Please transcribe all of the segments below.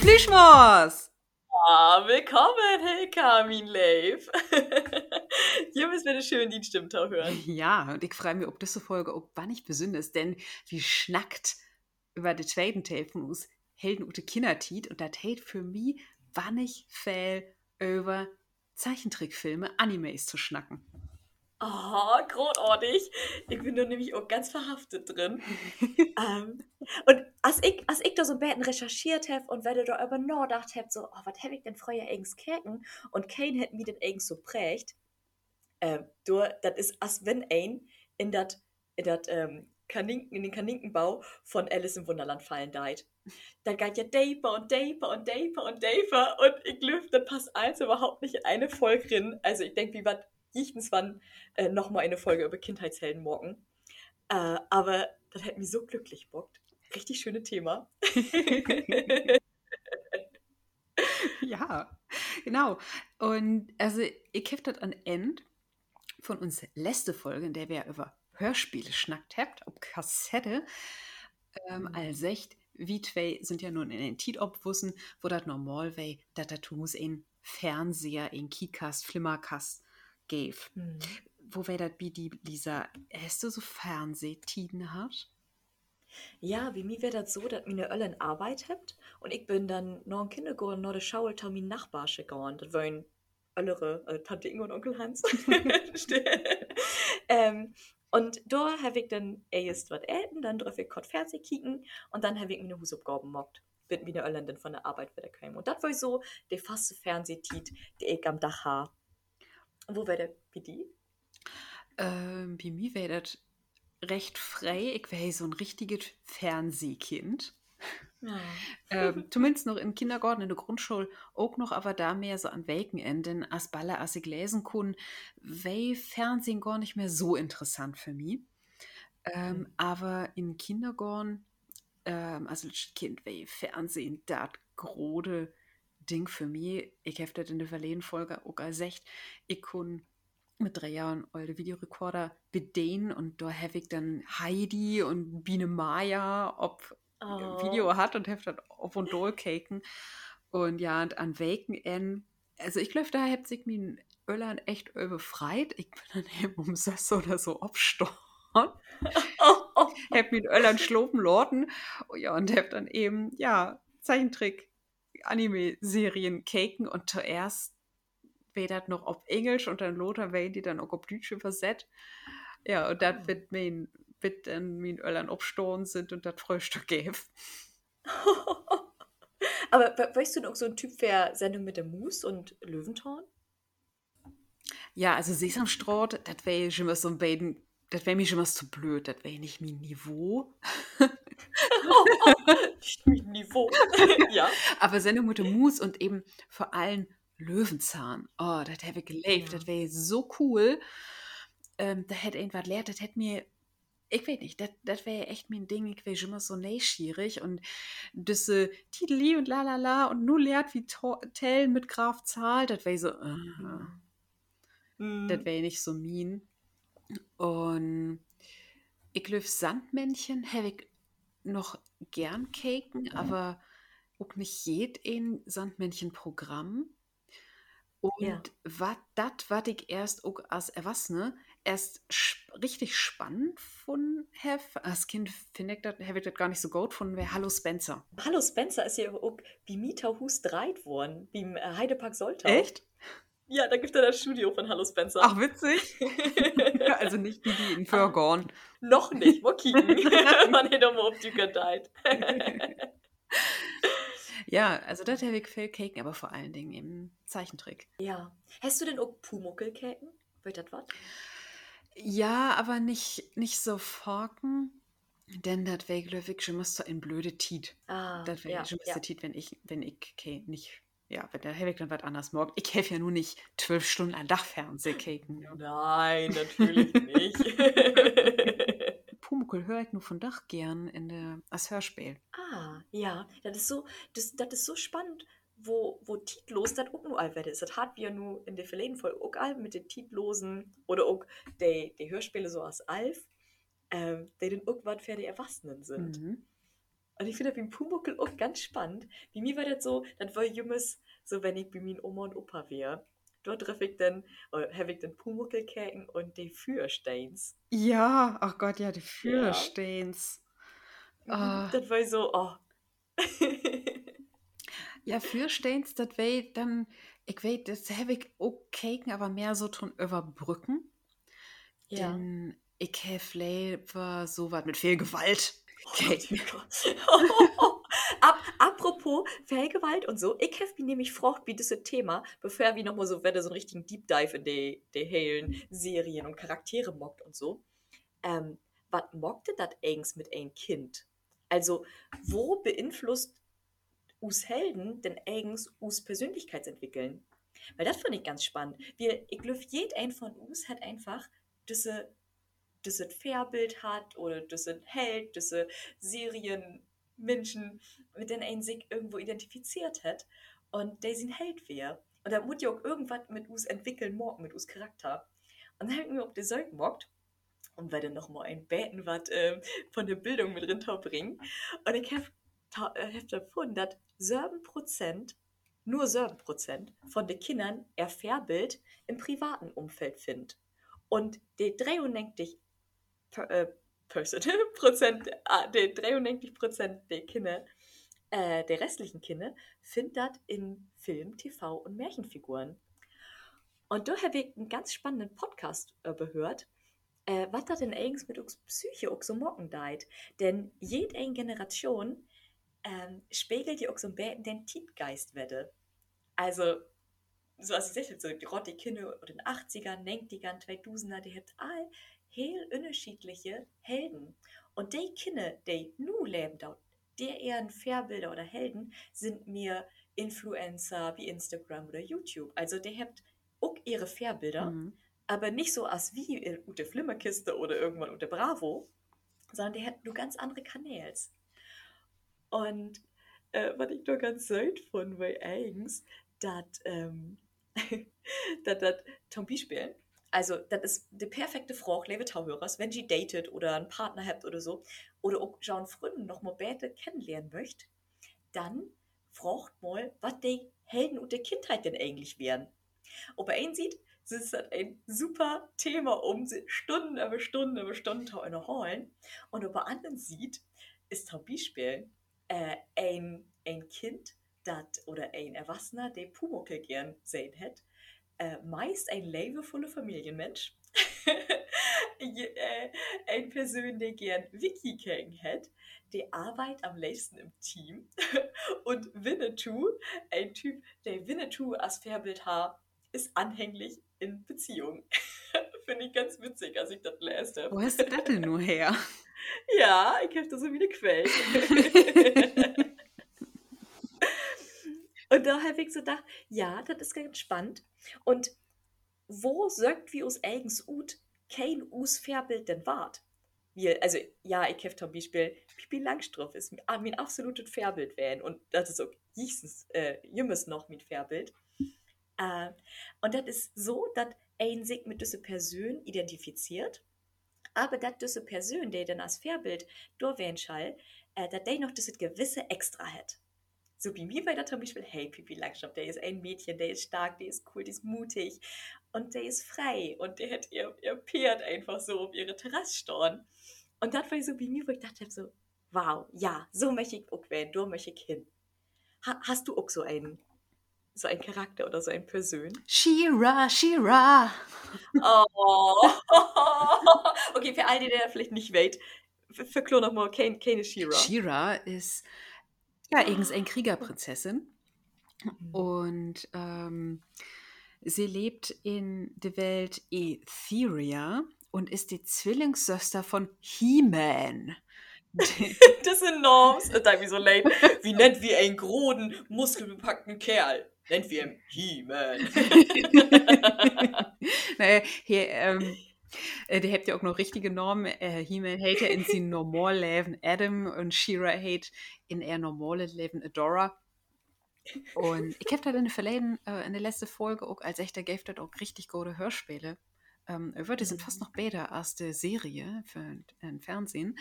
und! Ah, willkommen, hey Carmin Leif. Hier müssen wir eine schöne Dienststimme hören. Ja, und ich freue mich, ob diese Folge auch wann ich besonders, denn wie schnackt über den zweiten Teil von uns Helden Ute Kindertit und das hält für mich wann ich fehl über Zeichentrickfilme, Animes zu schnacken. Oh, großartig. Ich bin da nämlich auch ganz verhaftet drin. ähm, und als ich, als ich da so ein bisschen recherchiert habe und werde da über nachgedacht habe, so, oh, was habe ich denn früher eigentlich kerken? Und Kane hat mir den eigentlich so prägt. Ähm, das ist, als wenn ein in das in dat, ähm, Kaninken, in den Kaninkenbau von Alice im Wunderland fallen deit. Da geht ja Daper und Daper und Daper und Daper und ich glaube, das passt eins überhaupt nicht in eine Folge drin. Also ich denke, wie was jichtens wann äh, nochmal eine Folge über Kindheitshelden morgen. Äh, aber das hat mich so glücklich bockt. Richtig schöne Thema. ja, genau. Und also, ich habe das an End von uns letzte Folge, in der wir über Hörspiele schnackt habt, ob Kassette, ähm, mhm. als echt, wie zwei sind ja nun in den Tit obwussen, wo das normal wäre, dass das muss in Fernseher, in Keycast, Flimmercast gave. Mhm. Wo wäre das wie die, Lisa, hast du so Fernsehtiden hast? Ja, wie mir wäre das so, dass meine Öllen Arbeit habt und ich bin dann noch ein Kindergarten, noch der Schaul, mein Nachbarsche gegangen. Das waren Öllere, äh, Tante Inge und Onkel Hans. ähm, und da habe ich dann erst was älten, dann drauf ich kurz Fernsehen kicken und dann habe ich meine Hausaufgaben gemacht. Bin wieder Irlandin von der Arbeit wieder gekommen. Und das war so der faste Fernsehtit, die ich am Dach habe. Wo wäre der bei dir? Ähm, bei mir wäre das recht frei. Ich wäre so ein richtiges Fernsehkind. Ja. ähm, zumindest noch im Kindergarten, in der Grundschule, auch noch, aber da mehr so an Wochenenden, als Baller, als ich lesen kann, wäre Fernsehen gar nicht mehr so interessant für mich. Ähm, mhm. Aber im Kindergarten, ähm, also als Kind wäre Fernsehen das große Ding für mich. Ich habe das in der verleden Folge auch gesagt, ich kann mit drei Jahren alte Videorekorder bedienen und da habe ich dann Heidi und Biene Maya, ob oh. Video hat und habe dann auf und durchkeken. Und ja, und an Waken also ich glaube, da hat sich mein Öllern echt befreit. Ich bin dann eben um Sass oder so abgestorben. hab mit Öllern schlopen lorten. Ja, und hab dann eben, ja, Zeichentrick, Anime-Serien caken und zuerst wäre noch auf Englisch und dann Lothar werden die dann auch auf Deutsch versetzt. Ja, und dann wird mein wird dann mein Öllern abstoßen sind und das Frühstück geben. Aber weißt du noch so ein Typ für Sendung mit der Mus und Löwentorn? Ja, also Sesamstraut, das wäre schon mal so ein beiden, das wäre mir schon was zu blöd, das wäre nicht mein Niveau. Niveau. ja. Aber Sendung mit der Mus und eben vor allem Löwenzahn. Oh, das hätte ich gelebt, ja. das wäre so cool. Ähm, da hätte irgendwas lehrt, das hätte mir ich weiß nicht, das wäre echt mein Ding. Ich wäre immer so neugierig und diese Titeli und la la la und nur lehrt wie Tell mit Graf Zahl, das wäre so, uh, mhm. das wäre nicht so mean. Und ich glaube, Sandmännchen habe ich noch gern caken, mhm. aber auch nicht jeden Sandmännchen-Programm. Und ja. was das, was ich erst auch als Erwachsene erst richtig spannend von habe, als Kind finde ich das, habe ich das gar nicht so gut von wäre Hallo Spencer. Hallo Spencer ist ja auch wie Mieter Hus dreit worden, wie im äh, Heidepark Soltau. Echt? Ja, da gibt er das Studio von Hallo Spencer. Ach, witzig. also nicht die, die in Förgorn. Noch nicht, kicken. Man hätte mal auf die gedeiht. ja, also das habe ich viel Caken, aber vor allen Dingen im Zeichentrick. Ja. Hast du denn auch Pumuckel-Caken? Wird das was? Ja, aber nicht, nicht so forken. Denn das wäre, glaube ich, schon mal so ein blöde Tiet. Ah, das wäre ja, schon mal ja. Tiet, wenn ich, wenn ich okay, nicht, ja, wenn der Helwig dann was anderes morgen. Ich helfe ja nur nicht zwölf Stunden ein Dachfernseh caken. Nein, natürlich nicht. Pumuckl höre ich nur von Dach gern in der, als Hörspiel. Ah, ja, das ist so, das, das ist so spannend wo, wo titlos das auch nur werde. Das hat wir nur in der verleden Folge auch all mit den titlosen oder auch die, die Hörspiele so als Alf, ähm, die dann irgendwann für die Erwachsenen sind. Mhm. Und ich finde das wie ein Pumuckel auch ganz spannend. Wie mir war das so, das war jümmes, so wenn ich bei meinen Oma und Opa wäre. Dort treffe ich dann, habe ich dann Pumuckelkäken und die Fürsteins. Ja, ach Gott, ja, die Fürsteins. Ja. Oh. Das war so, oh. ja, Fürsteins, das war dann, ich weiß, das habe ich auch Käken, aber mehr so tun überbrücken. Ja. Denn ich habe so was mit viel Gewalt. Okay. Oh Ab, apropos Vergewalt und so, ich habe mich nämlich gefragt, wie das Thema, bevor wir nochmal so, wenn so einen richtigen Deep Dive in die, die hellen Serien und Charaktere mockt und so, ähm, was mockte das eigentlich mit ein Kind? Also, wo beeinflusst us Helden denn eigens us Persönlichkeitsentwickeln? Weil das finde ich ganz spannend. Wir, ich glaube, jeder von uns hat einfach diese das ein Fairbild hat oder das ein Held, das Serienmenschen, mit denen er sich irgendwo identifiziert hat und der sind Held wäre. Und da muss ja auch irgendwas mit uns entwickeln, morgen mit uns Charakter. Und dann haben wir auch die Zeug mockt und weil dann nochmal ein Beten was äh, von der Bildung mit drin bringen. Und ich habe hab gefunden, dass 7%, nur 7% von den Kindern er Fairbild im privaten Umfeld findet. Und die 93 äh, Prozent, ah, die 93 Prozent der Kinder, äh, der restlichen Kinder, findet das in Film, TV und Märchenfiguren. Und da habe ich einen ganz spannenden Podcast äh, gehört, äh, was da denn eigentlich mit uns Psyche auch so morgen deit. Denn jede Generation ähm, spiegelt ja auch so ein den Tietgeist wette. Also, so als ich so die Rotte Kinder oder den 80ern, 90ern, 2000er, die hat all heel unterschiedliche Helden. Und die Kinder, die nu leben dort, der eher Fairbilder oder Helden, sind mir Influencer wie Instagram oder YouTube. Also die habt auch ihre Fairbilder, mhm. aber nicht so als wie in Ute Flimmerkiste oder irgendwann Ute Bravo, sondern die habt nur ganz andere Kanäle. Und äh, was ich nur ganz selten von, weil eigens, dass ähm, das Tom Beispiel also, das ist die perfekte Frage, liebe Tauhörers, wenn ihr datet oder einen Partner habt oder so, oder auch schon Freunde noch mal besser kennenlernen möchtet, dann fragt mal, was die Helden und der Kindheit denn eigentlich wären. Ob er einen sieht, ist das ein super Thema, um Stunden über Stunden über Stunden zu erholen. Und ob er anderen sieht, ist zum Beispiel äh, ein, ein Kind, dat, oder ein Erwachsener, der Pumuckl gern sehen hätte, äh, meist ein lebevoller Familienmensch. Äh, ein Person, der gern Wiki kennen hat, die Arbeit am längsten im Team. Und Winnetou, ein Typ, der Winnetou als Fairbild hat, ist anhänglich in Beziehung. Finde ich ganz witzig, als ich das lese. Wo hast du das denn nur her? Ja, ich habe da so viele Quellen. Und da habe ich so gedacht, ja, das ist ganz spannend. Und wo sagt wie uns eigens ut kein us Fairbild denn wart? Also, ja, ich habe zum Beispiel Pipi Langstrumpf ist mein absolutes Fairbild wählen und das ist auch jüngstens, äh, jümmes noch mit Fairbild. Äh, und das ist so, dass ein sich mit dieser Person identifiziert, aber dass diese Person, der dann als Fairbild durchwählen soll, äh, dass der noch dieses gewisse Extra hat so wie mir bei der zum Beispiel, hey, Pipi Langstrumpf, der ist ein Mädchen, der ist stark, der ist cool, der ist mutig und der ist frei und der hat ihr, ihr Pferd einfach so auf ihre Terrasse stehen. Und das war so wie mir, wo ich dachte so, wow, ja, so möchte ich auch werden, da möchte ich hin. Ha, hast du auch so einen, so einen Charakter oder so ein Person? Shira, Shira. Oh. okay, für all die, der vielleicht nicht weiß, verklor nochmal, keine, keine Shira. Shira ist ja, Egens ein Kriegerprinzessin. Mhm. Und ähm, sie lebt in der Welt Etheria und ist die Zwillingsschwester von He-Man. das ist enorm. Das ist so late. Wie nennt wir einen großen, muskelbepackten Kerl? Nennt wir ihn He-Man. naja, hier, ähm, äh, die habt ja auch noch richtige Normen. Äh, He-Man hat ja in sein normal Leben Adam und She-Ra hat in ihr normale Leben Adora. Und ich habe da in der verleden, äh, in der letzten Folge auch als echter Gave das auch richtig gute Hörspiele. Ähm, die sind fast noch besser als die Serie für ein Fernsehen.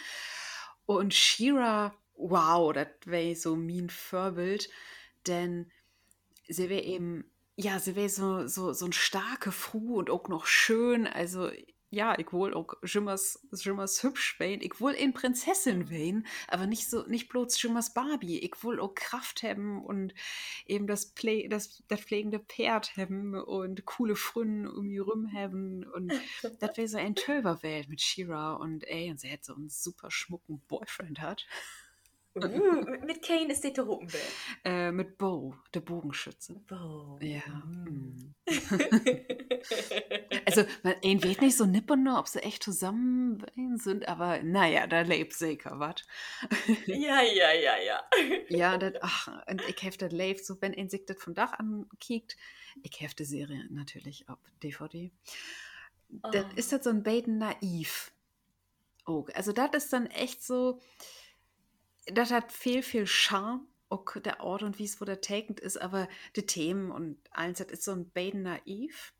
Und Shira wow, das wäre so mein Vorbild, denn sie wäre eben, ja, sie wäre so, so, so ein starke Frau und auch noch schön, also ja, ich will auch Jimmers, Jimmers hübsch werden. Ich will in Prinzessin werden, aber nicht so, nicht bloß Jimmers Barbie. Ich will auch Kraft haben und eben das, Play, das, das pflegende Pferd haben und coole Frünnen um mich rum haben. Und das wäre so ein Tölverwelt mit Shira und ey, und sie hätte so einen super schmucken Boyfriend hat. Uh, mit Kane ist der Rumpel. Äh, mit Bo, der Bogenschütze. Bo. Ja. Mm. also, man ein weiß nicht so nippen, ob sie echt zusammen sind, aber naja, da lebt sicher, was? ja, ja, ja, ja. ja, dat, ach, und ich das lebt, so wenn ein sich das von Dach ankickt, ich die Serie natürlich auf DVD. Oh. Das ist halt so ein Baden naiv. Oh, also das ist dann echt so, das hat viel, viel Charme, auch der Ort und wie es wo der takend ist, aber die Themen und alles, das ist so ein Baden naiv.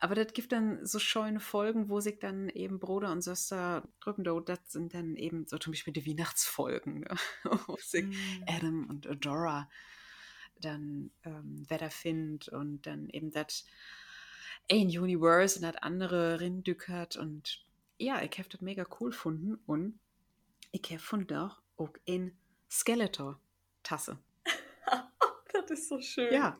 Aber das gibt dann so schöne Folgen, wo sich dann eben Bruder und Schwester drücken. Das sind dann eben so zum Beispiel die Weihnachtsfolgen, ne? wo sich mm. Adam und Adora dann ähm, Wetter findet und dann eben das ein Universe und das andere rindückert. Und ja, ich habe das mega cool gefunden und ich habe von da auch in Skeletor-Tasse. das ist so schön. Ja.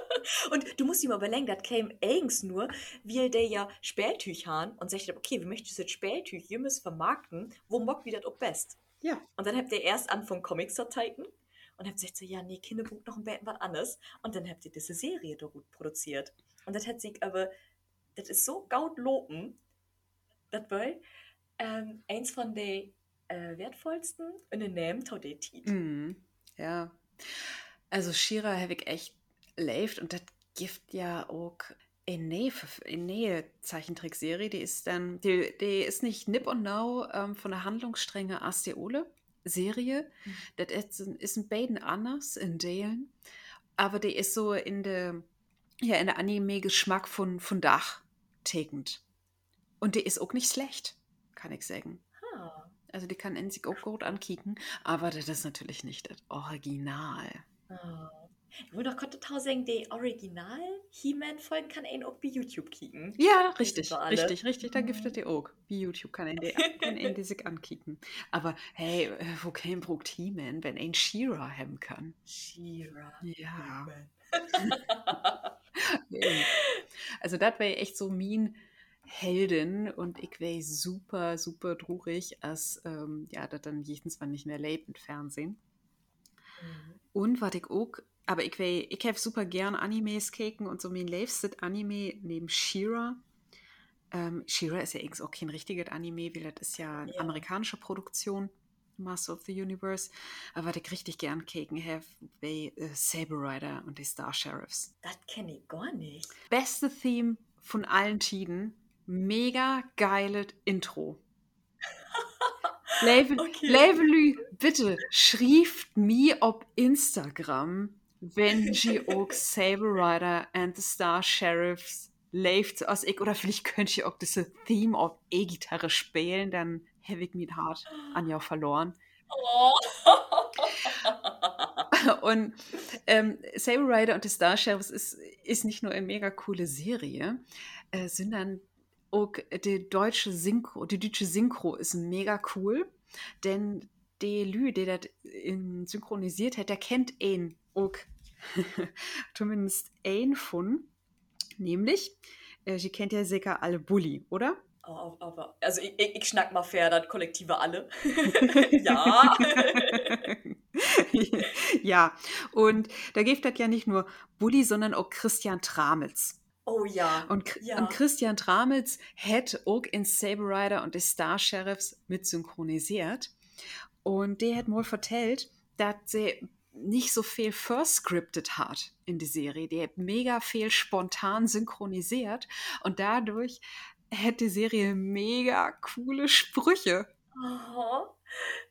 und du musst dir mal überlegen, das käme eigens nur, weil der ja Spätüch haben und sagt, okay, wie möchtest du Spätüch, ihr müsst vermarkten, wo mock wie das auch best? Ja. Und dann habt ihr erst an von Comics zu zeigen und habt gesagt so, ja, nee, Kinderbuch noch ein bisschen was anderes. Und dann habt ihr diese Serie da gut produziert. Und das hat sich aber, das ist so gaut loben, das war ähm, eins von den äh, wertvollsten in den Namen Taudetit. Mm, ja. Also Shira habe ich echt lebt und das gibt ja auch in Nähe, in Nähe Zeichentrickserie, die ist dann, die, die ist nicht Nip und Now ähm, von der Handlungsstrenge Asteole Serie. Mhm. Das ist, ist ein Baden anders in Dalen, aber die ist so in der, ja, in der Anime-Geschmack von, von Dach tekend. Und die ist auch nicht schlecht, kann ich sagen. Also die kann in sich auch gut ankicken, aber das ist natürlich nicht das Original. Oh. Ich will doch gerade sagen, die Original He-Man-Folgen kann einen auch bei YouTube kicken. Ja, richtig, richtig, richtig. Da gibt es die auch. Bei YouTube kann einen die, kann einen die sich ankicken. Aber hey, äh, wo kein Brucht He-Man, wenn ein She-Ra haben kann? She-Ra. Ja. also das wäre echt so mean Heldin und ich wäre super, super trurig, als ähm, ja, das dann jedes Mal nicht mehr lebt im Fernsehen. Mhm. Und was ich auch, aber ich wäre, ich habe super gern Animes keken und so mein liebstes Anime neben Shira. Ähm, Shira ist ja eigentlich auch kein richtiges Anime, weil das ist ja eine ja. amerikanische Produktion. Master of the Universe. Aber was ich richtig gern keken habe, wäre äh, Saber Rider und die Star Sheriffs. Das kenne ich gar nicht. Beste Theme von allen Tiden mega geiles Intro. Level, okay. Levelü, bitte schrieft mir auf Instagram, wenn sie auch Saber Rider and the Star Sheriffs lebt aus ich oder vielleicht könnt ihr auch diese Theme auf E-Gitarre spielen, dann habe ich mich hart an ja verloren. Oh. und ähm, Saber Rider und the Star Sheriffs ist, ist nicht nur eine mega coole Serie, äh, sondern auch die deutsche Synchro, die deutsche Synchro ist mega cool, denn der Lü, der das synchronisiert hat, der kennt ihn auch zumindest einen von, nämlich, äh, sie kennt ja sicher alle Bully, oder? Oh, aber, also ich, ich, ich schnack mal fair, das Kollektive alle. ja. ja, und da gibt es ja nicht nur Bully, sondern auch Christian Tramitz. Oh ja. Und, ja. und Christian Tramitz hat auch in Saber Rider und die Star Sheriffs mit synchronisiert. Und der hat mal vertellt, dass sie nicht so viel verscriptet hat in die Serie. Der hat mega viel spontan synchronisiert und dadurch hat die Serie mega coole Sprüche. Oh,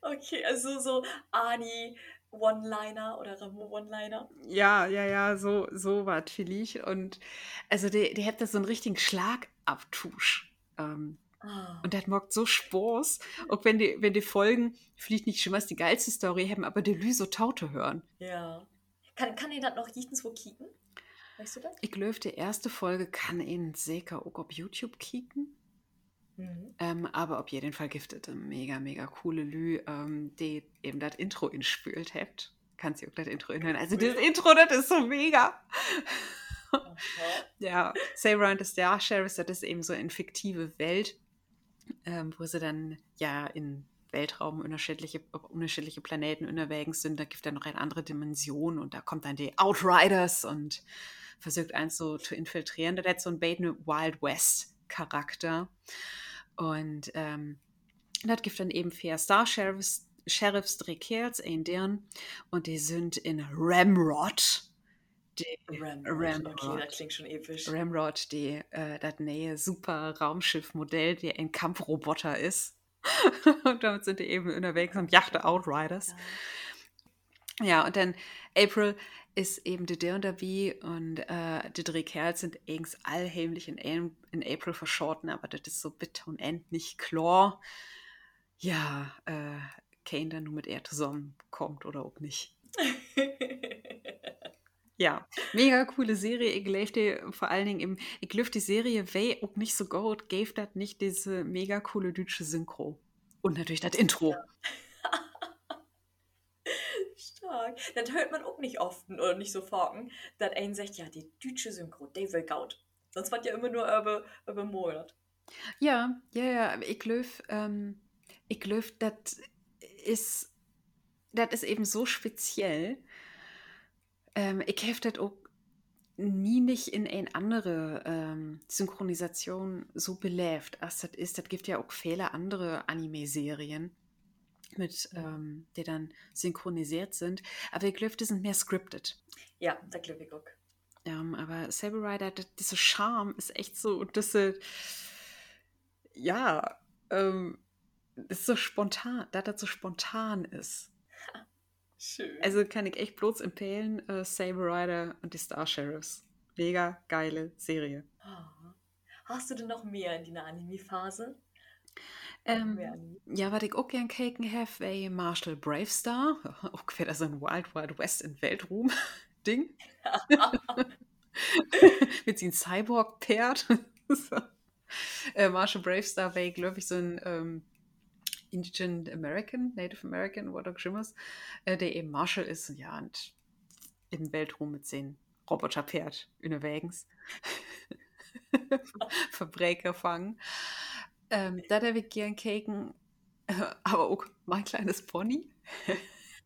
okay, also so Ani One-Liner oder One-Liner. Ja, ja, ja, so, so war vielleicht. Und also die, die hätte so einen richtigen Schlagabtusch. Ähm, Oh. Und das macht so Spaß. Auch wenn die, wenn die Folgen vielleicht nicht schon was die geilste Story haben, aber die Lü so Taute hören. Ja. Kann, kann ihr das noch jens wo kicken? Weißt du das? Ich glaube, die erste Folge kann ihn sicher auch auf YouTube kicken. Mhm. Ähm, aber auf jeden Fall giftet mega, mega coole Lü, ähm, die eben das Intro inspült habt. Kannst du auch das Intro inhören. Also das Intro, das ist so mega. ja, Saber and the Star Sheriffs, das ist eben so eine fiktive Welt, ähm, wo sie dann ja in Weltraum unterschiedliche, unterschiedliche Planeten unterwegs sind. Da gibt es dann noch eine andere Dimension und da kommt dann die Outriders und versucht eins so zu infiltrieren. Da hat so ein Baden Wild West Charakter. Und ähm, das gibt dann eben vier Star Sheriffs, Sheriffs drei Kerls, ein deren, und die sind in Ramrod. Die Ramrod, Ramrod. Okay, das klingt schon episch. Ramrod, die, äh, das neue super Raumschiffmodell, die ein Kampfroboter ist. und damit sind die eben unterwegs und jachte Outriders. Ja. ja, und dann April ist eben die der und der wie und äh, die drei Kerls sind eigens allheimlich in, in April verschorten, aber das ist so bitter und end nicht klar. Ja, äh, Kane dann nur mit er zusammenkommt oder auch nicht. ja, mega coole Serie. Ich die vor allen Dingen im, ich glaube die Serie wäre auch nicht so gut, gave das nicht diese mega coole deutsche Synchro. Und natürlich das Intro. Ja stark. Das hört man auch nicht oft oder nicht so forken, dass ein sagt, ja, die deutsche Synchro, die will gaut. Sonst war ja immer nur über, über Monat. Ja, ja, ja, ich glaube, ähm, ich glaube, das ist, ist eben so speziell. Ähm, ich habe das auch nie nicht in eine andere ähm, Synchronisation so belebt, als das ist. Das gibt ja auch viele andere Anime-Serien mit, ähm, die dann synchronisiert sind. Aber die sind mehr scripted. Ja, da glaube ich auch. Ähm, aber Saber Rider, diese Charme ist echt so, diese, ja, ähm, ist so spontan, da das so spontan ist. Schön. Also kann ich echt bloß empfehlen, äh, Saber Rider und die Star Sheriffs. Mega geile Serie. Oh. Hast du denn noch mehr in deiner Anime-Phase? Ähm, ja, was ich auch gern keken habe, wäre Marshall Bravestar. Auch wäre das ein Wild Wild West in Weltruhm-Ding. Mit seinem Cyborg-Pferd. so. äh, Marshall Bravestar wäre, glaube ich, so ein ähm, Indigen American, Native American, was auch immer äh, der eben Marshall ist, ja, und im Weltruhm mit seinem Roboterpferd unterwegs. Verbrecher fangen. Ähm, da der ich gern keken, aber auch mein kleines Pony.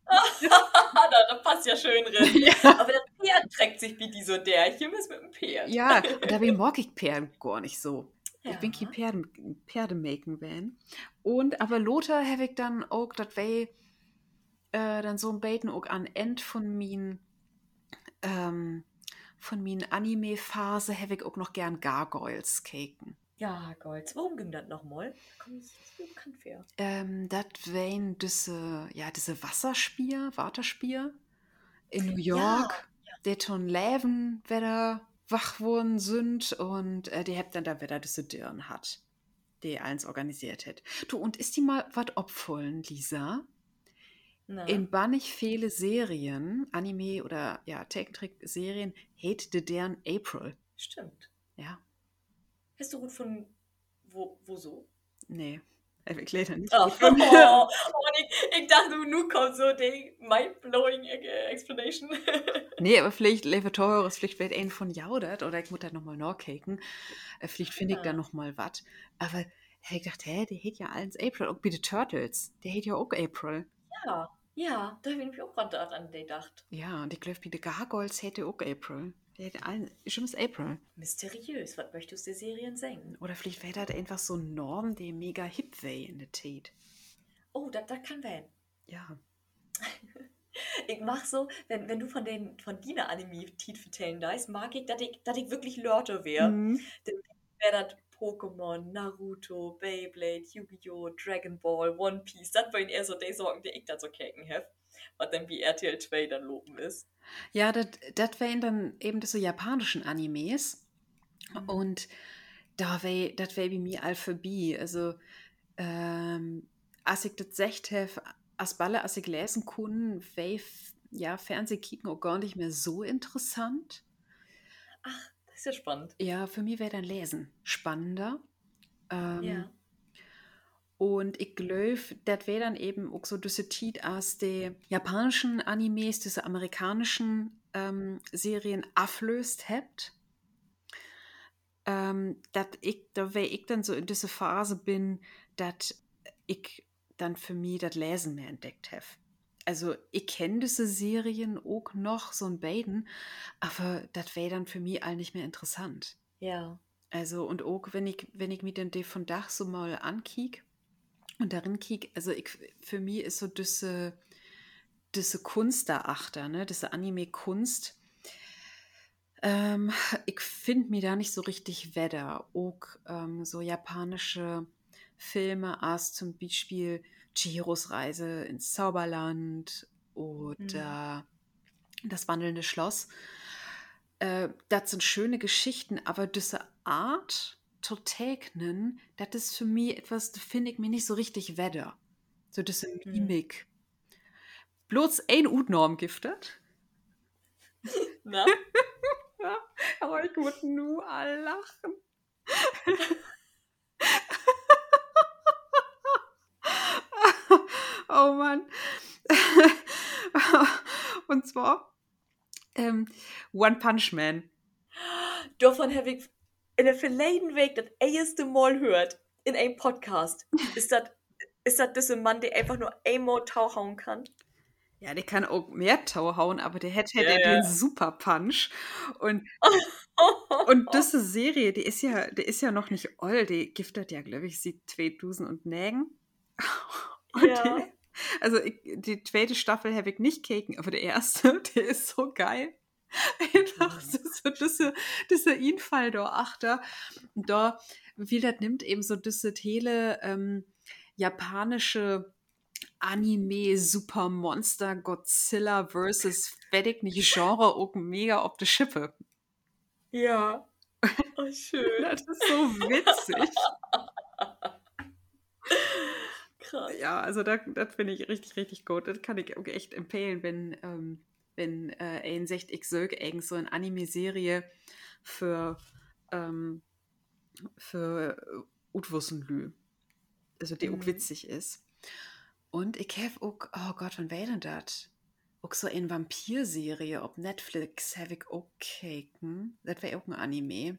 da, da, passt ja schön drin. Ja. Aber das Pferd trägt sich wie die so der. Hier ist mit dem Pferd. Ja, da bin mag ich Pferd gar nicht so. Ja. Ich bin kein Pferde, Pferdemaken van. Und aber Lothar habe ich dann auch, das wäre äh, dann so ein Baiten auch an End von min ähm, von min Anime-Phase habe ich auch noch gern Gargoyles keken. Ja, Golds. Warum ging das nochmal? Da komme ich so bekannt für. Ähm, das wären diese, ja, diese Wasserspier, Waterspier in New York, ja, ja. die schon Leben wieder wach worden sind und äh, die habt dann da wieder diese Dürren hat, die eins organisiert hat. Du, und ist die mal was opfern, Lisa? Na. In bannig viele Serien, Anime oder ja, Technik-Serien, hate deren April. Stimmt. Ja. Hast du gut von wo, wo so? Nee. Ich leider nicht. Oh, oh, oh, ich, ich, dachte, nu kommt so die mind-blowing Explanation. nee, aber vielleicht Leve Teures, vielleicht wird ein von Jaudert oder ich muss halt nochmal nachkicken. Äh, vielleicht finde ich da nochmal was. Aber ich dachte, hä, der hätte ja alles April. Auch bei den Turtles. Der hätte ja auch April. Ja, ja, da habe ich mich auch gerade an den gedacht. Ja, und ich glaube, den Gargoyles hätte auch April. Schönes April. Mysteriös, was möchtest du der Serien singen? Oder vielleicht wäre das einfach so ein Norm, der mega hip wäre in der Tate. Oh, das kann werden. Ja. ich mach so, wenn, wenn du von den von Dina Anime-Tit vertellen darfst, mag ich, dass ich, dass ich wirklich Leute wäre. Mhm. Dann wäre das Pokémon, Naruto, Beyblade, Yu-Gi-Oh!, Dragon Ball, One Piece. Das waren eher so die Sorgen, die ich da so kecken habe. Was dann wie RTL 2 dann loben ist. Ja, das wären dann eben diese japanischen Animes. Mhm. Und da wär, das wäre bei mir Alphabet. Also, ähm, als ich das gesagt habe, als Balle, als ich lesen kann, wäre ja, Fernsehkicken auch gar nicht mehr so interessant. Ach, ist ja spannend. Ja, für mich wäre dann Lesen spannender. Ähm, Ja. Und ich glaube, das wäre dann eben auch so diese Titel aus den japanischen Animes, diese amerikanischen ähm, Serien auflöst habt. Ähm, dass ich, da wäre ich dann so in diese Phase bin, dass ich dann für mich das Lesen mehr entdeckt habe. Also ich kenne diese Serien auch noch, so ein beiden, aber das wäre dann für mich all nicht mehr interessant. Ja. Also und auch wenn ich, wenn ich mir den von Dach so mal ankiek und darin kiek, also ich, für mich ist so diese, diese Kunst da achter, ne, diese Anime-Kunst, ähm, ich finde mir da nicht so richtig Wetter. Auch ähm, so japanische Filme, als zum Beispiel Chihiros Reise ins Zauberland oder Das wandelnde Schloss. Äh, das sind schöne Geschichten, aber diese Art zu tegnen, das ist für mich etwas, das finde ich mir nicht so richtig Wetter. So diese Mhm. Mimik. Bloß ein Utnorm giftet. Na? Ja, aber ich würde nur lachen. oh Mann. Und zwar ähm, One Punch Man. Davon habe ich in der verleden Weg das erste Mal hört in einem Podcast. Ist das ist das dieser Mann, der einfach nur einmal tauchen kann? Ja, der kann auch mehr Tau hauen, aber der hätte Ja, ja, ja. den Super Punch. Und, und diese Serie, die ist ja, die ist ja noch nicht all, die giftet ja, glaube ich, sie zwei Dusen und Nägen. Und Ja. die, also ich, die zweite Staffel habe ich nicht keken, aber der erste, der ist so geil. Einfach so, so diese, diese Infall da achter. Und da, wie das nimmt eben so diese Tele ähm, japanische Anime Super Monster Godzilla versus Vedek nicht Genre auch mega auf die Schippe. ja. Oh, schön. Das ist so witzig. Krass. Ja, also das, das finde ich richtig, richtig gut. Das kann ich auch echt empfehlen, wenn, ähm, wenn äh, ein sagt, ich sög irgend so eine Anime-Serie für, ähm, für Utwussenlü. Also die auch Mhm. witzig ist. Und ich habe auch, oh Gott, wann wäre denn das? Auch so eine Vampir-Serie auf Netflix habe ich auch gekeken. Das wäre auch ein Anime.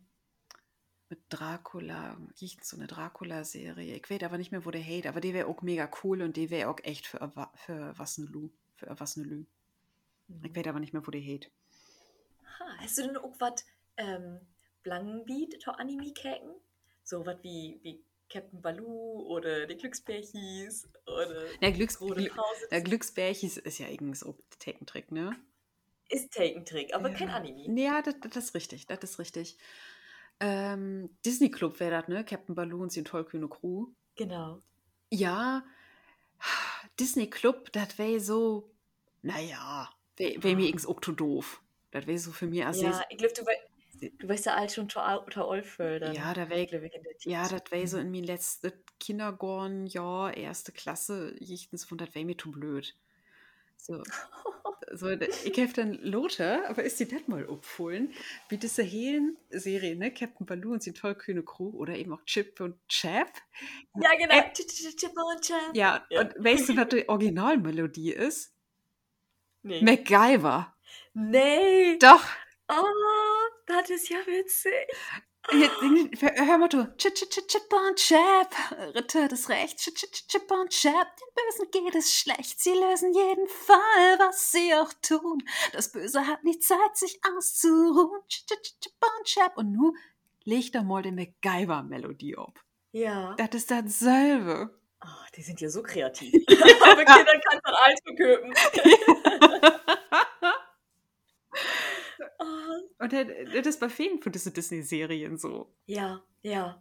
Mit Dracula. Riecht so eine Dracula-Serie. Ich weiß aber nicht mehr, wo der hate, aber die wäre auch mega cool und die wäre auch echt für, für Wassenlü. Für Erwachsene Ich weiß aber nicht mehr, wo der hate. Ha, hast du denn auch was ähm, Blangenbeat Anime kecken? So was wie, wie Captain Baloo oder die Glücksbärchis oder Der, Glücks Pause. der Glücksbärchis ist ja irgendwie so Tekentrick, ne? ist Taken-Trick, aber Ja. kein Anime. Ja, das, das ist richtig, das ist richtig. Ähm, Disney Club wäre das, ne? Captain Baloo und die tollkühne Crew. Genau. Ja, Disney Club, das wäre so, naja, wäre wär mir irgendwie auch zu doof. Das wäre so für mich als Ja, ich glaube, du, wei du weißt ja alt schon unter Olföldern. Ja, da wär- glaub ich, der Ja, das wäre so in mein letztes Kindergartenjahr, erste Klasse, jichtens von, das wäre mir zu blöd. So, so ich habe dann Lothar, aber ist die das mal abholen, wie diese Helen-Serie, ne? Captain Baloo und die tollkühne Crew oder eben auch Chip und Chap. Ja, genau. Äh, Ch- ch- ch- Chip und Chap. Ja, Ja. und weißt du, was die Originalmelodie ist? Nee. MacGyver. nee. Doch. Oh, das ist ja witzig. Hör mal du. Chip, chip, chip, chip und Chap. Ritter des Rechts. Chip, chip, chip, und Chap. Den Bösen geht es schlecht. Sie lösen jeden Fall, was sie auch tun. Das Böse hat nie Zeit, sich auszuruhen. Chip, chip, chip, und Chap. Und nu leg da mal die MacGyver-Melodie ab. Ja. Das ist dasselbe. Oh, die sind ja so kreativ. aber Kinder kann man alles verköpen. oh, Und das das ist bei vielen von diesen Disney-Serien so. ja, ja.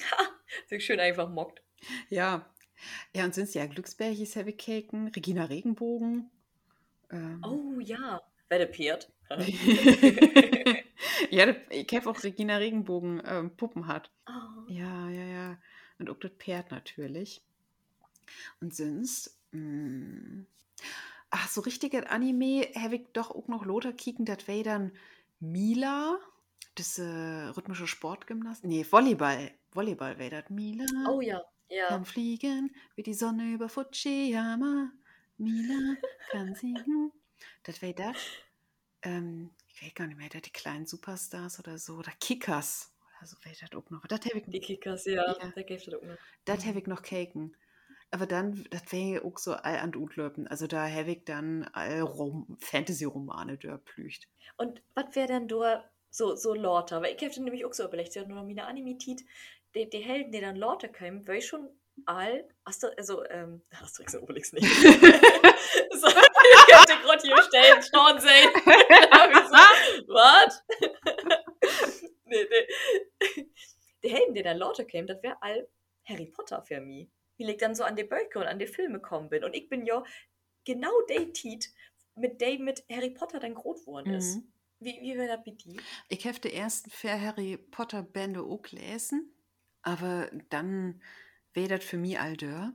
Ha, so schön einfach mockt. Ja. Ja, und sind ja Glücksbärchis, Heavy Caken, Regina Regenbogen. Ähm, Oh ja. Wer der Pferd? ja, ich habe auch Regina Regenbogen ähm, Puppen hat. Oh. Ja, ja, ja. Und auch das Pferd natürlich. Und sonst, mh, hm, ach, so richtige Anime habe ich doch auch noch Lothar kicken, das wäre dann Mila, das äh, rhythmische Sportgymnast. Nee, Volleyball. Volleyball wäre das Mila. Oh ja, ja. Kann fliegen wie die Sonne über Fujiyama. Mila kann singen. Das wäre das. Ähm, ich weiß gar nicht mehr, die kleinen Superstars oder so. Oder Kickers. Oder so wäre das auch noch. Das ich, die Kickers, ja. ja. Das gäbe auch noch. Das habe ich noch Kaken. Aber dann, das wäre auch so all an Utlöpen. Also da ich dann all Fantasy-Romane dörplücht. Und was wäre denn da so, so Lorter? Weil ich habe nämlich auch so überlegt, ja nur noch meine Animitit, die, die Helden, die dann Lorter kommen, weil ich schon all, hast du, also, ähm, Asterix und Obelix nicht. so, ich könnte gerade hier stellen, schauen sehen. Was? nee, nee. Die Helden, die dann Lorter kämen, das wäre all Harry Potter für mich wie ich dann so an die Böcke und an die Filme gekommen bin. Und ich bin ja genau der Tit, mit dem mit Harry Potter dann groß geworden ist. Mhm. Wie, wie wäre das mit dir? Ich habe die ersten vier Harry Potter Bände auch gelesen, aber dann wäre das für mich all der.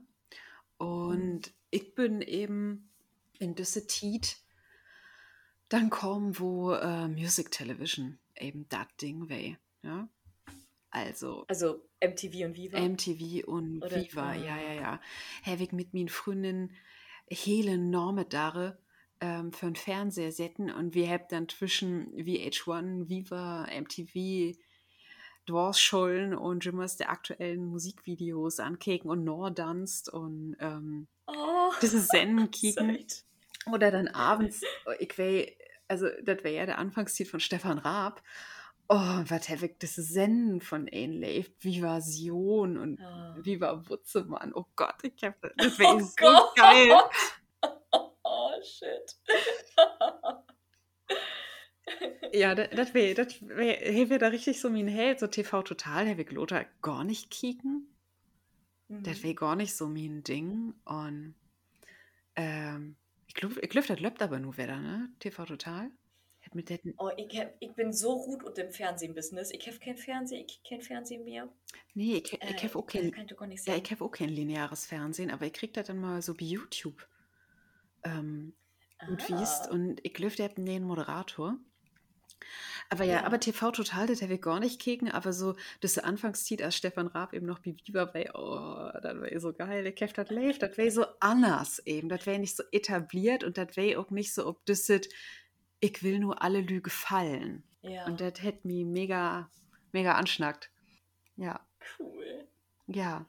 Und mhm. ich bin eben in diese Tit dann kommen, wo äh, Music Television eben das Ding wäre. Ja? Also. Also MTV und Viva? MTV und Oder? Viva, ja, ja, ja. Habe mit meinen Freundinnen hele Norme dare ähm, für ein Fernseher setzen und wir haben dann zwischen VH1, Viva, MTV, Dwarfschollen und Jimmers der aktuellen Musikvideos ankeken und Nordanst und ähm, oh, diese Senden kicken. Oder dann abends, ich weiß, also das wäre ja der Anfangsstil von Stefan Raab. Oh, was habe ich das Senden von Ain Leif, Vivasion und oh. Viva Wutzemann. Oh Gott, ich hab das, das wäre oh so Gott. geil. Oh, shit. ja, das wäre, das wäre wär da richtig so mein Held, so TV Total, der will Lothar gar nicht kicken. Mhm. Das wäre gar nicht so mein Ding. Und ähm, ich glaube, ich glaub, das läuft aber nur wieder, ne? TV Total. Oh, ich, hab, ich bin so gut unter dem Fernsehen-Business. Ich habe kein Fernsehen, ich kein Fernsehen mehr. Nee, ich, ich äh, habe auch, kein, ja, hab auch kein lineares Fernsehen, aber ich kriege das dann mal so bei YouTube ähm, und wiest. Und ich löfte eben den Moderator. Aber ja, ja, aber TV Total, das habe ich gar nicht gegen, aber so, das Anfangszieht als Stefan Raab eben noch wie Biber bei, oh, das wäre so geil, ich hab das live, das wäre so anders eben, das wäre nicht so etabliert und das wäre auch nicht so, ob das ich will nur alle Lüge fallen. Ja. Und das hätte mich mega, mega anschnackt. Ja. Cool. Ja.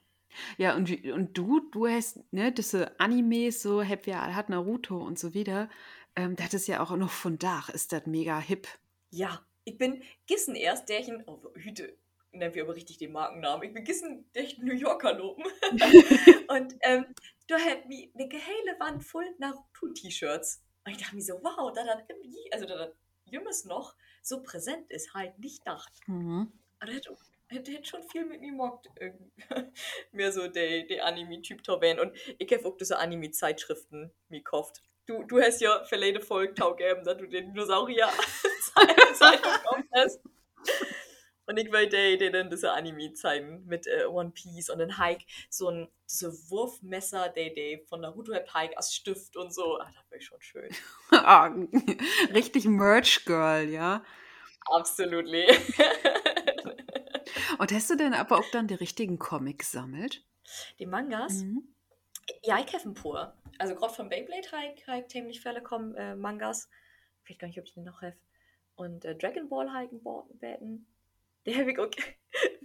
Ja, und, und du, du hast, ne, diese Animes, so, hab ja, hat Naruto und so wieder, ähm, das ist ja auch noch von Dach, ist das mega hip. Ja, ich bin Gissen erst, der ich in, oh, Hüte, nennen wir aber richtig den Markennamen, ich bin Gissen, der ich New Yorker loben. und ähm, du hast mir eine geheile Wand voll Naruto-T-Shirts. Und ich dachte mir so, wow, da dann irgendwie, also da dann Jümmes noch so präsent ist, halt nicht dacht. Mhm. Aber das hätte, hätte schon viel mit mir mockt. Mehr so der, der Anime-Typ Torben. Und ich habe auch diese Anime-Zeitschriften mir gekauft. Du, du hast ja für jede Folge taugegeben, dass du den Dinosaurier-Zeitung gekauft hast. Und ich der dann diese Anime zeigen mit äh, One Piece und dann Hike so ein diese Wurfmesser, der, der von Naruto hat Hike als Stift und so. Ah, das wäre schon schön. ah, richtig Merch Girl, ja. Absolutely. und hast du denn aber auch dann die richtigen Comics sammelt? Die Mangas? Mhm. Ja, ich habe ein paar. Also gerade von Beyblade Hike, Hike ziemlich viele kommen äh, Mangas. Ich weiß gar nicht, ob ich den noch habe. Und äh, Dragon Ball Hike Betten der habe ich auch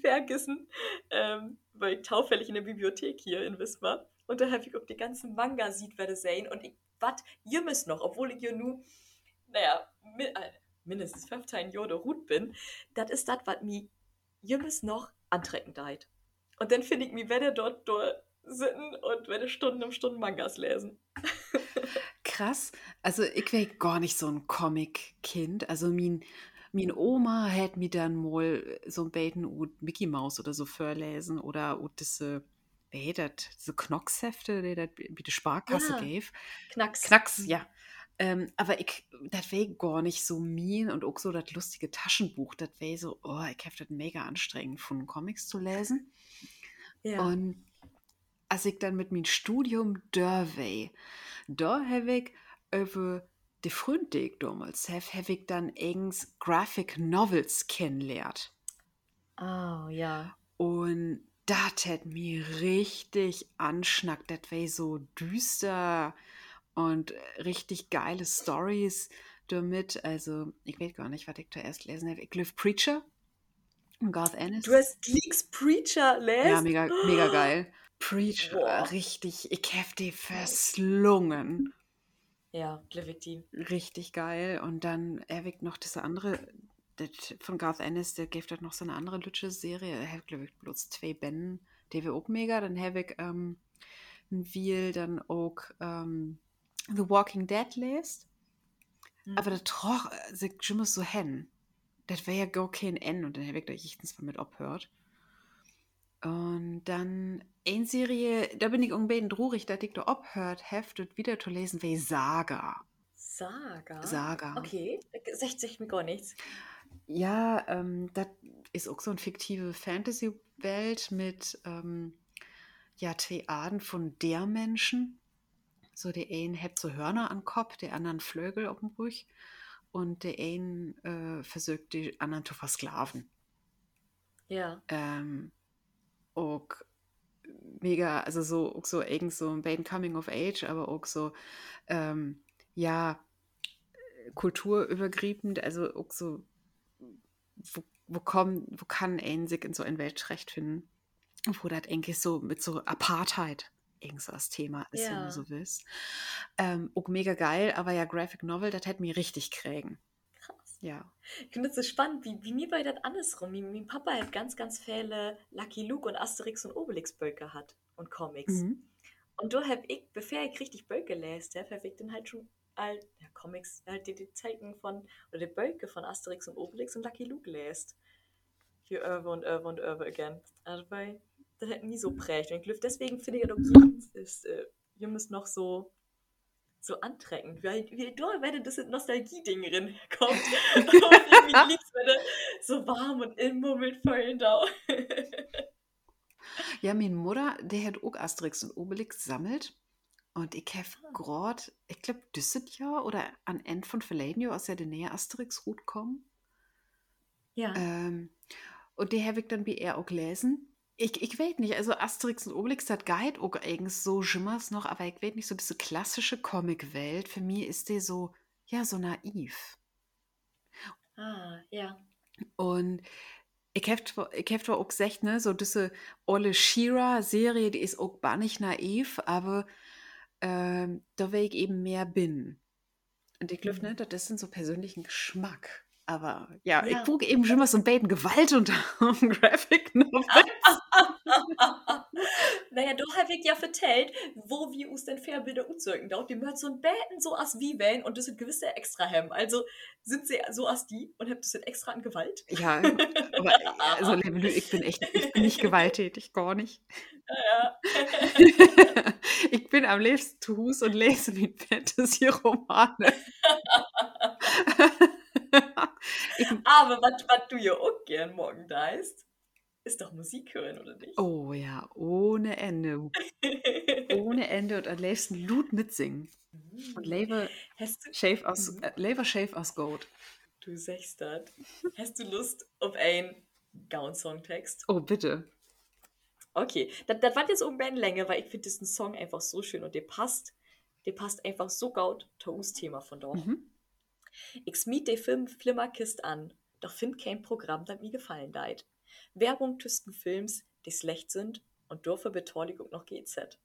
vergessen, ähm, weil ich taufällig in der Bibliothek hier in Wismar und da habe ich auch die ganzen Manga sieht werde sehen und ich wat jemmes noch, obwohl ich ja nur, naja, mi äh, mindestens 15 Jahre Rut bin, das ist das, was mir jemmes noch antrecken deit. Und dann finde ich mich, werde dort, dort sitzen und werde Stunden um Stunden Mangas lesen. Krass. Also ich wäre gar nicht so ein Comic-Kind. Also mein Min Oma hat mir dann mal so ein Beten und Mickey Mouse oder so vorlesen oder und diese wie das, diese Knockshefte, die das bei der Sparkasse ja. gave. Knacks. Knacks, ja. Ähm, aber ich, das wäre gar nicht so mean und auch so das lustige Taschenbuch, das wäre so, oh, ich habe das mega anstrengend von Comics zu lesen. Ja. Und als ich dann mit meinem Studium da war, da habe ich über die Freunde, die ich damals habe, habe ich dann eigens Graphic Novels kennengelernt. Oh, ja. Und das hat mir richtig anschnackt. Das war so düster und richtig geile Stories damit. Also, ich weiß gar nicht, was ich zuerst lesen habe. Ich glaube Preacher und Garth Ennis. Du hast Leaks Preacher lesen? Ja, mega, mega geil. Preacher, Boah. richtig, ich habe die verslungen. Ja, Levity. Richtig geil. Und dann Erwig noch diese andere, das von Garth Ennis, der gibt halt noch so eine andere Lütsche-Serie. Er hat, glaube ich, bloß zwei Bänden, die wir auch mega. Dann habe ich ähm, ein dann auch ähm, The Walking Dead lest. Mhm. Aber der troch sich schon so hin. Das wäre ja gar kein N und dann habe ich da ich mal mit abhört. Und dann eine Serie, da bin ich irgendwie traurig, dass ich da abhört, heftet wieder zu lesen, wie Saga. Saga? Saga. Okay, 60 mir gar nichts. Ja, ähm, das ist auch so eine fiktive Fantasy-Welt mit ähm, ja, zwei Arten von der Menschen. So, der eine hat so Hörner am Kopf, der anderen Flügel auf dem Rücken und der eine äh, versucht, die anderen zu versklaven. Ja. Ähm, auch mega, also so, auch so irgend so ein Baden Coming of Age, aber auch so, ähm, ja, kulturübergreifend, also auch so, wo, wo, kommen, wo kann ein sich in so ein Weltrecht finden, wo das eigentlich so mit so Apartheid irgend so das Thema ist, ja. wenn du so willst. Ähm, auch mega geil, aber ja, Graphic Novel, das hätte mir richtig kriegen. Ja. Ich finde es so spannend, wie, wie mir bei das andersrum. Wie, mein Papa hat ganz, ganz viele Lucky Luke und Asterix und Obelix Böcke hat und Comics. Mhm. Und da habe ich, bevor ich richtig Böcke lese, habe ich dann halt schon all, ja, Comics, halt die, die Zeichen von, oder die Böcke von Asterix und Obelix und Lucky Luke lest. Hier Irve und Irve und Irve again. Also bei, das hat nie so prägt. Und ich deswegen finde ich, dass ist, äh, ihr müsst noch so so antreckend, weil wie da wenn das Nostalgie-Ding drin kommt. und irgendwie liegt so warm und immer mit vollen da. ja, meine Mutter, der hat auch Asterix und Obelix sammelt. Und ich habe ah. gerade, ich glaube, dieses Jahr oder an End von Felanio aus der Nähe Asterix-Route kommen. Ja. Ähm, und die habe ich dann wie er auch gelesen. Ich, ich weiß nicht, also Asterix und Obelix hat Guide auch eigentlich so schimmers noch, aber ich weiß nicht, so diese klassische Comic-Welt, für mich ist die so, ja, so naiv. Ah, ja. Und ich habe ich hab auch gesagt, ne, so diese Olle Shira-Serie, die ist auch gar nicht naiv, aber ähm, da will ich eben mehr bin. Und ich glaube, mhm. ne, das ist so persönlichen Geschmack. Aber ja, ja. ich gucke eben schon mal so ein Baden Gewalt unter Graphic Novels. Naja, du hast ja vertellt, wo wir uns denn Fairbilder uzeugen. Dort, die möchten so ein Beten so als wie wählen und das sind gewisse extra Hem. Also sind sie so als die und habt das extra an Gewalt? Ja, aber also ich bin echt, ich bin nicht gewalttätig, gar nicht. Ja, ich bin am liebsten zu Hus und lese mit Fantasy-Romane. Aber was du ja auch gern morgen da ist, ist doch Musik hören, oder nicht? Oh ja, ohne Ende. ohne Ende und am liebsten Lut mitsingen. Mhm. Und Lever Shave aus, mhm. äh, Lever Shave aus Gold. Du sagst das. Hast du Lust auf einen Gown-Songtext? Oh, bitte. Okay, das, das war jetzt irgendwann länger, weil ich finde diesen Song einfach so schön und der passt, der passt einfach so gut zum Thema von dort. Mhm. Ich smiet de Film Flimmerkist an, doch find kein Programm, das mir gefallen deit. Werbung tüsten Films, die schlecht sind und dürfe Beteiligung noch GZ.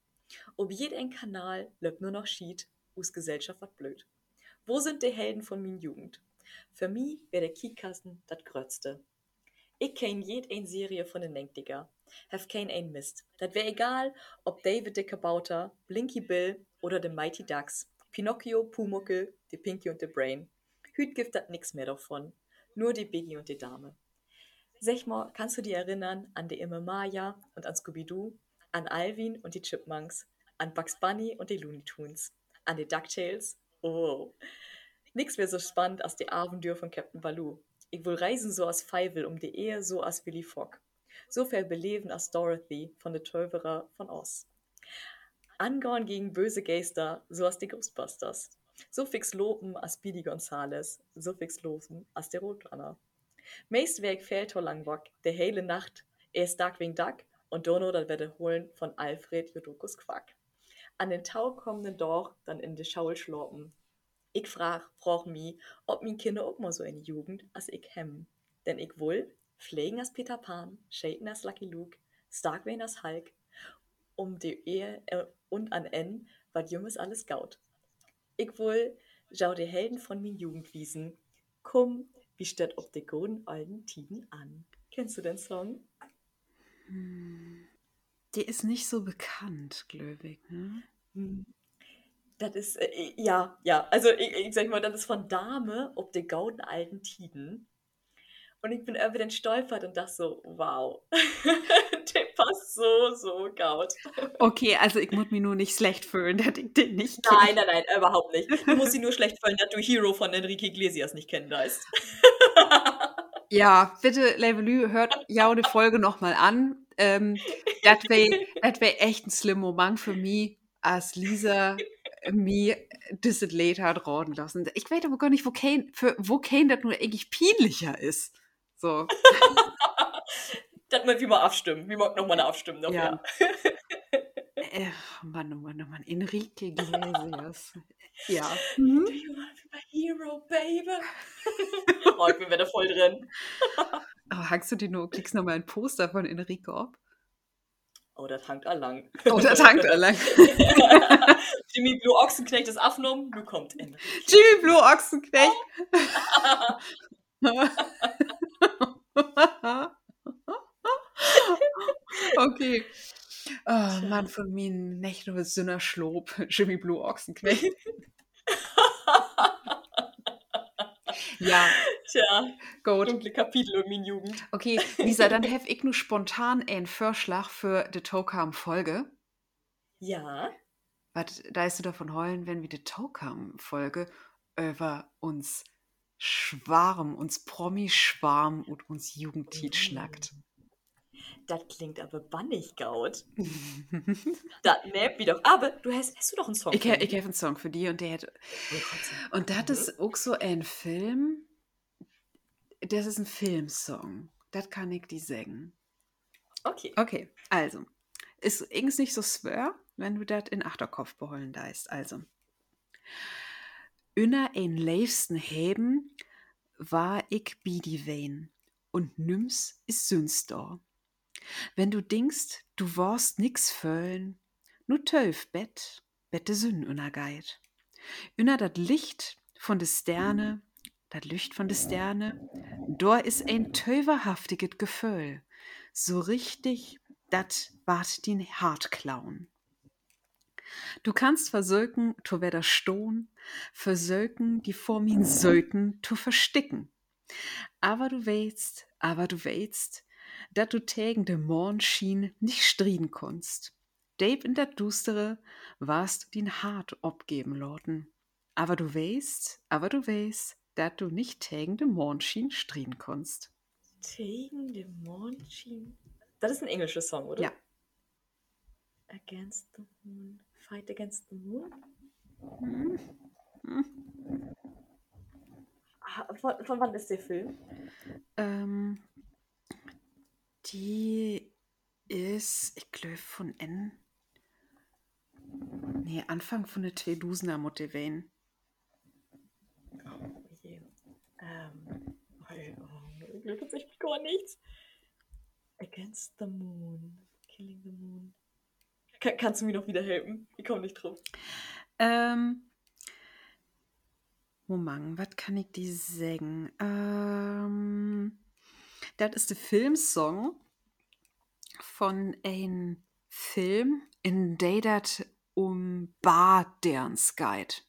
Ob jed ein Kanal löbt nur noch schied, us Gesellschaft wat blöd. Wo sind die Helden von min Jugend? Für mi wär der Kiekasten dat Grötzte. Ich kenn jed ein Serie von den Denkdiger. Hef kein ein Mist. Dat wär egal, ob David de Kabauter, Blinky Bill oder de Mighty Ducks, Pinocchio, Pumuckel, de Pinky und de Brain. Hüt gibt dat nix mehr davon. Nur die Biggie und die Dame. Sag kannst du dich erinnern an die Imme Maya und an Scooby-Doo, an Alvin und die Chipmunks, an Bugs Bunny und die Looney Tunes, an die DuckTales oh. Nix wäre so spannend als die Abenteuer von Captain Baloo. Ich will reisen so als Feivel um die Ehe so als Willy Fogg. So viel beleben als Dorothy von der Teuferer von Oz. Angorn gegen böse Geister, so als die Ghostbusters. So fix loben als Speedy Gonzales, so fix losen als der Rotrunner. Meist Weg fehlt lang der hele Nacht, erst Tag wegen Tag und Dono dann werde holen von Alfred Jodokus Quack. An den Tau kommenden Dorf dann in die Schaul schlorpen. Ich frag, frag mi, ob min Kinder auch mal so eine Jugend als ich hem. Denn ich will, pflegen als Peter Pan, shaten als Lucky Luke, stark wen als Hulk, um die Ehe äh, und an N, wat Junges alles gaut. Ich will, schau die Helden von min Jugend wiesen, komm, wie steht guten alten Tiden an. Kennst du den Song? Hm. Der ist nicht so bekannt, Glöwig, ne? Hm. Das ist, äh, ja, ja, also ich, ich sag mal, das ist von Dame gauden alten Tiden. Und ich bin irgendwie dann stolpert und dachte so, wow, der passt so, so gaut. Okay, also ich muss mich nur nicht schlecht fühlen, dass ich den nicht kenne. Nein, nein, nein, überhaupt nicht. Du musst dich nur schlecht fühlen, dass du Hero von Enrique Iglesias nicht kennen weißt. ja, bitte, Levelü, hört ja die Folge nochmal an. Ähm, das wäre wär echt ein slim Moment für mich, als Lisa mir das hat raten lassen. Ich weiß aber gar nicht, wo Kane, für, wo Kane das nur eigentlich peinlicher ist. So. das mal wie mal abstimmen. Wie mag nochmal eine Abstimmen noch, ja. ja. Äh, Mann, oh Mann, oh Mann. Enrique Iglesias. ja. Mhm. Do you want to be my hero, baby? oh, ich bin wieder voll drin. oh, hangst du dir nur, klickst nochmal ein Poster von Enrico ab? Oh, das hangt allang. Oh, das hangt allang. Jimmy Blue Ochsenknecht ist aufgenommen, du kommt Enrique. Jimmy Blue Ochsenknecht. okay. Oh, Mann von mir, nicht nur Sünnerschlob, Jimmy Blue Ochsenknecht. ja. Tja, gut. Dunkle Kapitel um meine Jugend. Okay, Lisa, dann habe ich nur spontan einen Vorschlag für die Tokam-Folge. Ja. Was, da ist du davon heulen, wenn wir die Tokam-Folge über uns Schwarm, uns Promi-Schwarm und uns Jugendtit schnackt. Das klingt aber bannig, Gaut. das nervt mich doch. Aber du hast, hast du doch einen Song Ich, ich habe einen Song für die und der hat. Oh und das ist auch so ein Film. Das ist ein Filmsong. Das kann ich die sagen. Okay. Okay, also. Ist irgends nicht so schwer, wenn du das in Achterkopf beholen deist. Also ünner ein leefsten heben, war ich bi die Wein, und nüms is Sünstor. Wenn du denkst, du warst nix föllen, nu töf Bett, Bette Sünn ünner geit. Ünner dat Licht von de Sterne, dat Licht von de Sterne, dor is ein töverhaftiget Gefühl, so richtig, dat wart din Hart klauen. Du kannst versöken, tu weder stohn, versöken, die vor min söken, tu versticken. Aber du weißt, aber du weißt, dat du tägen de Morn schien nicht striden konst. Dave in der Dustere warst du din hart obgeben lorten. Aber du weißt, aber du weißt, dat du nicht tägen de Morn schien striden konst. Tägen de Morn schien? Das ist ein englischer Song, oder? Ja. Against the Moon. Fight Against the Moon? Ah, von, von, wann ist der Film? Ähm, die ist, ich glaube, von N. Nee, Anfang von der 2000er Motivain. Oh je. Ähm, oh, tatsächlich gar nichts. Against the Moon. Killing the Moon. Kann, kannst du mir noch wieder helfen? Ich komme nicht drauf. Ähm. Moment, was kann ich dir sagen? Ähm. Das ist der Filmsong von einem Film, in dem das um Baderns geht.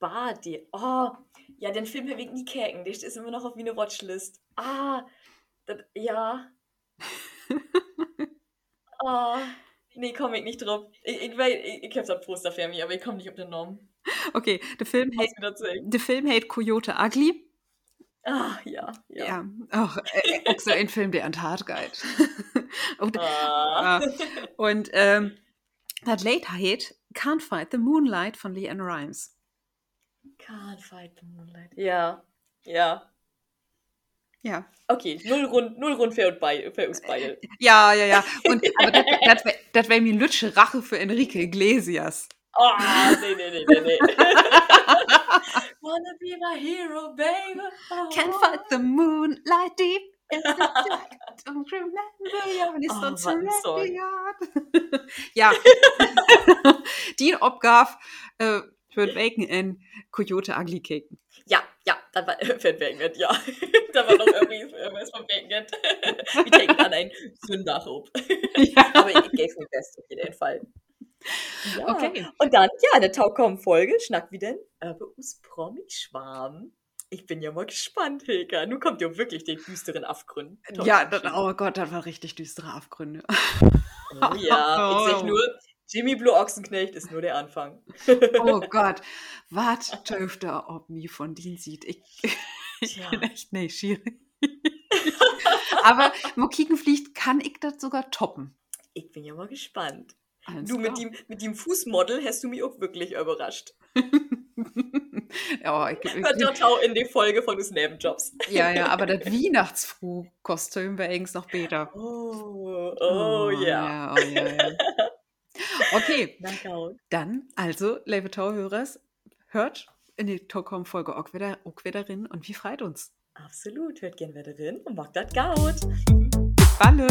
Bader? Oh, ja, den Film habe ich nie kecken. Der ist immer noch auf meine Watchlist. Ah, das, ja. oh. Nee, komm ich nicht drauf. Ich, ich, ich, ich hab's ein Poster für mich, aber ich komme nicht auf den Namen. Okay, der Film, der Film heißt Coyote Ugly. Ah, ja, ja. Ja, auch, äh, auch so ein Film, der an Tat geht. und, Ah. äh, und ähm, das Late heißt Can't Fight the Moonlight von Leanne Rimes. Can't fight the moonlight. Ja, ja. Ja. Okay, null rund, null rund für, und bei, für uns beide. Ja, ja, ja. Und, das wäre wär, wär mir Lütsche Rache für Enrique Iglesias. Ah, nee, nee, nee, nee, nee. Wanna be my hero, baby. Oh. Can't fight the moonlight deep. Don't remember your Oh, not ein Song. Ja. Die Obgaf äh, für Bacon in Coyote Ugly Cake. Ja, dann war Fan Bacon, ja. da war noch irgendwie irgendwas von Bacon. Wir denken an einen Sündachop. Ja. Aber ich gebe mir best auf jeden Fall. Ja. Okay. Und dann, ja, eine Taukom-Folge, schnack wie denn, aber us Promi-Schwarm. Ich bin ja mal gespannt, Hilka. Nun kommt ja wirklich den düsteren Abgrund. Ja, das, oh Gott, das war richtig düstere Abgründe. Oh ja, ich sag nur, Jimmy Blue Ochsenknecht ist nur der Anfang. Oh Gott, was dürfte ob mir von denen sieht? Ich, ich Tja. bin echt neugierig. Aber Mokikenpflicht kann ich das sogar toppen. Ich bin ja mal gespannt. Alles Du, mit dem, mit dem Fußmodel hast du mich auch wirklich überrascht. ja, ich, ich, dort auch in die Folge von uns Nebenjobs. ja, ja, aber das Weihnachtsfruh-Kostüm wäre eigentlich noch besser. Oh, oh, ja. ja, oh, ja, ja. Okay, dann also, liebe Tauhörers, hört in die Taukom-Folge auch wieder, auch wieder rein und wie freut uns. Absolut. Hört gern wieder und macht das gut. Balle!